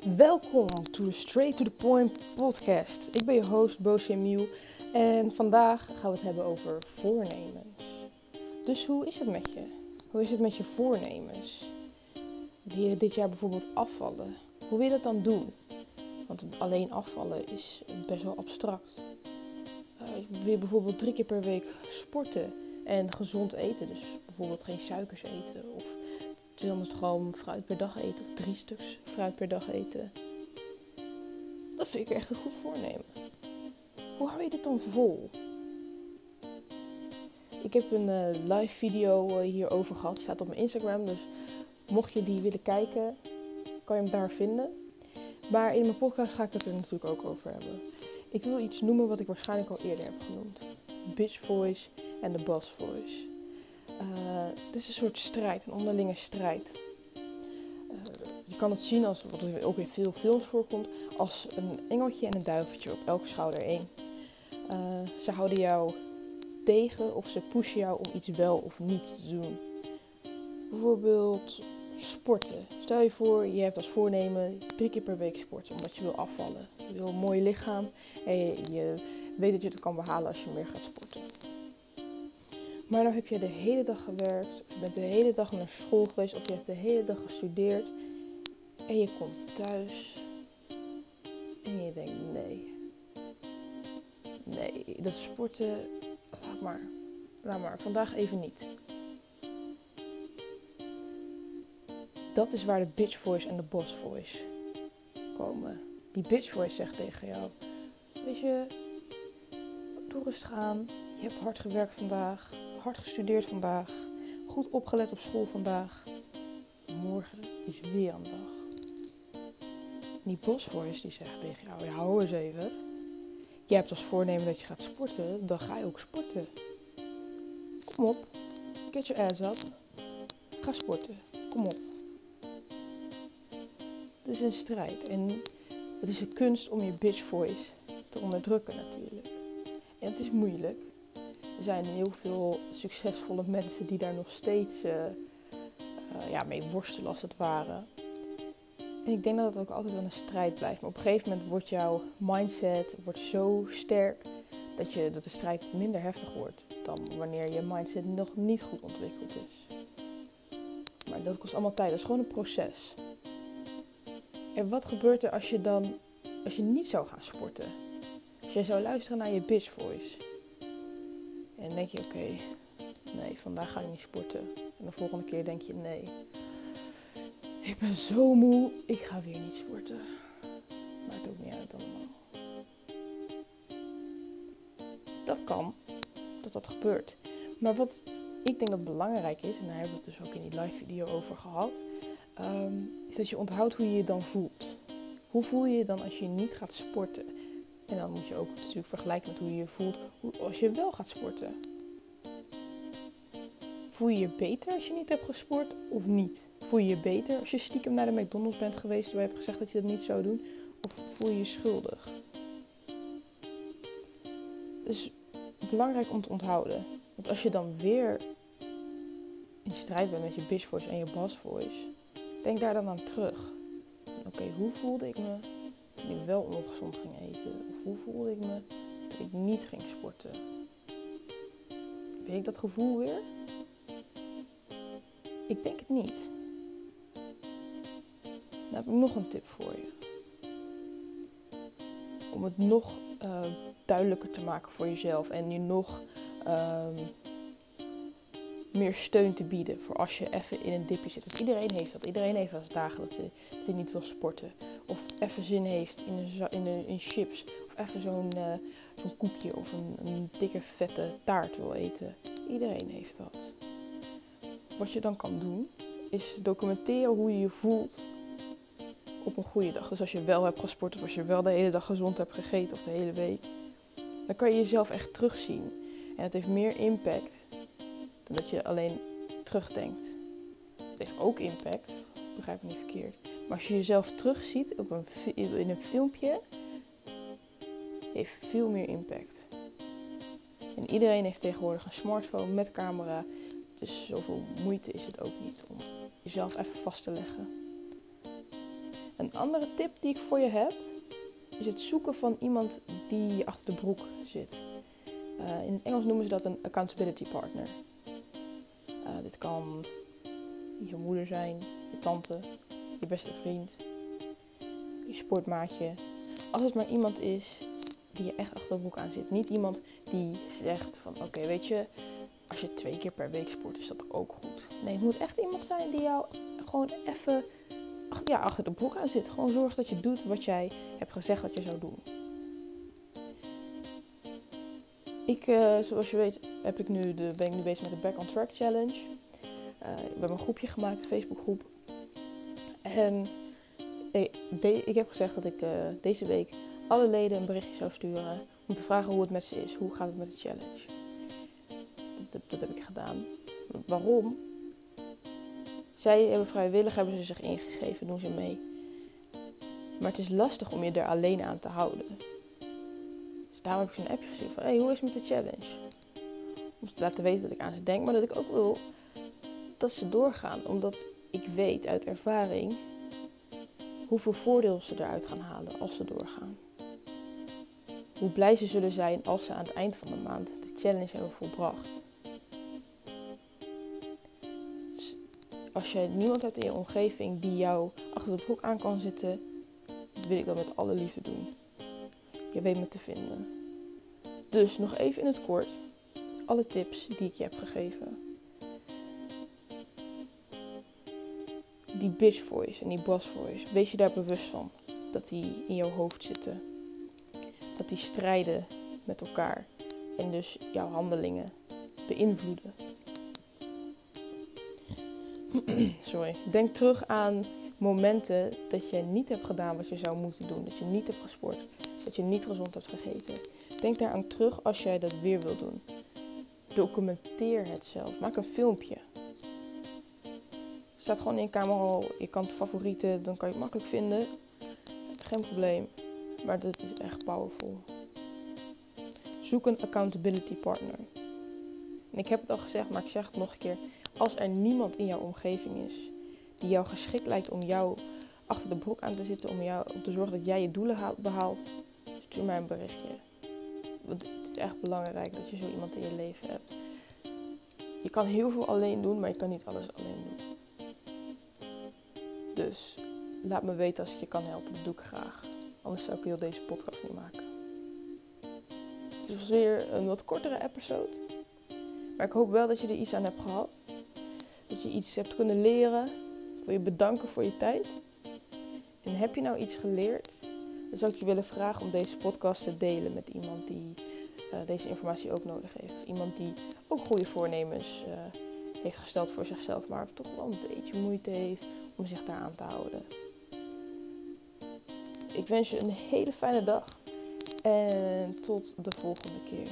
Welkom to the Straight to the Point podcast. Ik ben je host Boos Miel en vandaag gaan we het hebben over voornemens. Dus hoe is het met je? Hoe is het met je voornemens? Wil je dit jaar bijvoorbeeld afvallen? Hoe wil je dat dan doen? Want alleen afvallen is best wel abstract. Uh, wil je bijvoorbeeld drie keer per week sporten en gezond eten? Dus bijvoorbeeld geen suikers eten of 200 gram fruit per dag eten of drie stuks fruit per dag eten. Dat vind ik echt een goed voornemen. Hoe hou je dit dan vol? Ik heb een uh, live video uh, hierover gehad. Staat op mijn Instagram. Dus mocht je die willen kijken, kan je hem daar vinden. Maar in mijn podcast ga ik het er natuurlijk ook over hebben. Ik wil iets noemen wat ik waarschijnlijk al eerder heb genoemd. Bitch voice en de boss voice. Uh, het is een soort strijd, een onderlinge strijd. Uh, je kan het zien als, wat ook in veel films voorkomt, als een engeltje en een duiveltje op elke schouder één. Uh, ze houden jou tegen of ze pushen jou om iets wel of niet te doen. Bijvoorbeeld sporten. Stel je voor, je hebt als voornemen drie keer per week sporten omdat je wil afvallen. Je wil een mooi lichaam en je, je weet dat je het kan behalen als je meer gaat sporten. Maar dan heb je de hele dag gewerkt, of bent de hele dag naar school geweest, of je hebt de hele dag gestudeerd. En je komt thuis en je denkt: nee. Nee, dat sporten, laat maar. Laat maar, vandaag even niet. Dat is waar de bitch voice en de boss voice komen. Die bitch voice zegt tegen jou: Weet je, doe rustig aan. Je hebt hard gewerkt vandaag hard gestudeerd vandaag, goed opgelet op school vandaag. Morgen is weer een dag. Die bosvoice die zegt tegen jou, ja hou eens even. Je hebt als voornemen dat je gaat sporten, dan ga je ook sporten. Kom op, get your ass up. Ga sporten, kom op. Het is een strijd en het is een kunst om je bitch voice te onderdrukken natuurlijk. En het is moeilijk, zijn heel veel succesvolle mensen die daar nog steeds uh, uh, ja, mee worstelen als het ware. En ik denk dat het ook altijd wel een strijd blijft. Maar op een gegeven moment wordt jouw mindset wordt zo sterk dat, je, dat de strijd minder heftig wordt dan wanneer je mindset nog niet goed ontwikkeld is. Maar dat kost allemaal tijd. Dat is gewoon een proces. En wat gebeurt er als je dan als je niet zou gaan sporten? Als je zou luisteren naar je bitch voice en denk je, oké, nee, vandaag ga ik niet sporten. En de volgende keer denk je, nee, ik ben zo moe, ik ga weer niet sporten. Maakt ook niet uit allemaal. Dat kan, dat dat gebeurt. Maar wat ik denk dat belangrijk is, en daar hebben we het dus ook in die live video over gehad, um, is dat je onthoudt hoe je je dan voelt. Hoe voel je je dan als je niet gaat sporten? En dan moet je ook natuurlijk vergelijken met hoe je je voelt als je wel gaat sporten. Voel je je beter als je niet hebt gesport of niet? Voel je je beter als je stiekem naar de McDonald's bent geweest waar je hebt gezegd dat je dat niet zou doen? Of voel je je schuldig? Dus belangrijk om te onthouden. Want als je dan weer in strijd bent met je bitch en je boss denk daar dan aan terug. Oké, hoe voelde ik me toen ik wel ongezond ging eten? Of hoe voelde ik me toen ik niet ging sporten? Weet ik dat gevoel weer? Ik denk het niet. Dan heb ik nog een tip voor je. Om het nog uh, duidelijker te maken voor jezelf en je nog uh, meer steun te bieden voor als je even in een dipje zit. Want iedereen heeft dat. Iedereen heeft wel eens dagen dat hij, niet wil sporten. Of even zin heeft in, een, in, een, chips. Of even zo'n uh, zo'n koekje of een, een dikke vette taart wil eten. Iedereen heeft dat. Wat je dan kan doen, is documenteren hoe je je voelt op een goede dag. Dus als je wel hebt gesport of als je wel de hele dag gezond hebt gegeten of de hele week, dan kan je jezelf echt terugzien. En het heeft meer impact dat je alleen terugdenkt. Het heeft ook impact, begrijp me niet verkeerd. Maar als je jezelf terugziet op een, in een filmpje, heeft veel meer impact. En iedereen heeft tegenwoordig een smartphone met camera. Dus zoveel moeite is het ook niet om jezelf even vast te leggen. Een andere tip die ik voor je heb, is het zoeken van iemand die achter de broek zit. Uh, in het Engels noemen ze dat een accountability partner. Uh, dit kan je moeder zijn, je tante, je beste vriend, je sportmaatje. Als het maar iemand is die je echt achter de broek aan zit. Niet iemand die zegt van oké, weet je, als je twee keer per week sport is dat ook goed. Nee, het moet echt iemand zijn die jou gewoon even ja, achter de broek aan zit. Gewoon zorg dat je doet wat jij hebt gezegd dat je zou doen. Ik, uh, zoals je weet, heb ik nu de, ben ik nu bezig met de Back on Track Challenge. Uh, we hebben een groepje gemaakt, een Facebookgroep. En ik, ik heb gezegd dat ik deze week alle leden een berichtje zou sturen om te vragen hoe het met ze is. Hoe gaat het met de challenge? Dat, dat heb ik gedaan. Waarom? Zij hebben vrijwillig hebben ze zich ingeschreven, doen ze mee. Maar het is lastig om je er alleen aan te houden. Dus daarom heb ik een appje gestuurd van, hey, hoe is het met de challenge? Om te laten weten dat ik aan ze denk, maar dat ik ook wil dat ze doorgaan. Omdat ik weet uit ervaring hoeveel voordeel ze eruit gaan halen als ze doorgaan. Hoe blij ze zullen zijn als ze aan het eind van de maand de challenge hebben volbracht. Dus als je niemand hebt in je omgeving die jou achter de broek aan kan zitten, wil ik dat met alle liefde doen. Je weet me te vinden. Dus nog even in het kort alle tips die ik je heb gegeven. Die bitch voice en die boss voice, wees je daar bewust van dat die in jouw hoofd zitten dat die strijden met elkaar en dus jouw handelingen beïnvloeden. Sorry. Denk terug aan momenten dat je niet hebt gedaan wat je zou moeten doen. Dat je niet hebt gesport. Dat je niet gezond hebt gegeten. Denk daaraan terug als jij dat weer wilt doen. Documenteer het zelf. Maak een filmpje. Staat gewoon in je camera Je kan het favorieten, dan kan je het makkelijk vinden. Geen probleem. Maar dat is echt powerful. Zoek een accountability partner. En ik heb het al gezegd, maar ik zeg het nog een keer. Als er niemand in jouw omgeving is die jou geschikt lijkt om jou achter de broek aan te zitten, om, jou, om te zorgen dat jij je doelen behaalt, stuur mij een berichtje. Want het is echt belangrijk dat je zo iemand in je leven hebt. Je kan heel veel alleen doen, maar je kan niet alles alleen doen. Dus laat me weten als ik je kan helpen. Dat doe ik graag. Anders zou ik heel deze podcast niet maken. Het was weer een wat kortere episode. Maar ik hoop wel dat je er iets aan hebt gehad. Dat je iets hebt kunnen leren. Ik wil je bedanken voor je tijd. En heb je nou iets geleerd? Dan zou ik je willen vragen om deze podcast te delen met iemand die uh, deze informatie ook nodig heeft. Iemand die ook goede voornemens uh, heeft gesteld voor zichzelf, maar toch wel een beetje moeite heeft om zich daar aan te houden. Ik wens je een hele fijne dag en tot de volgende keer.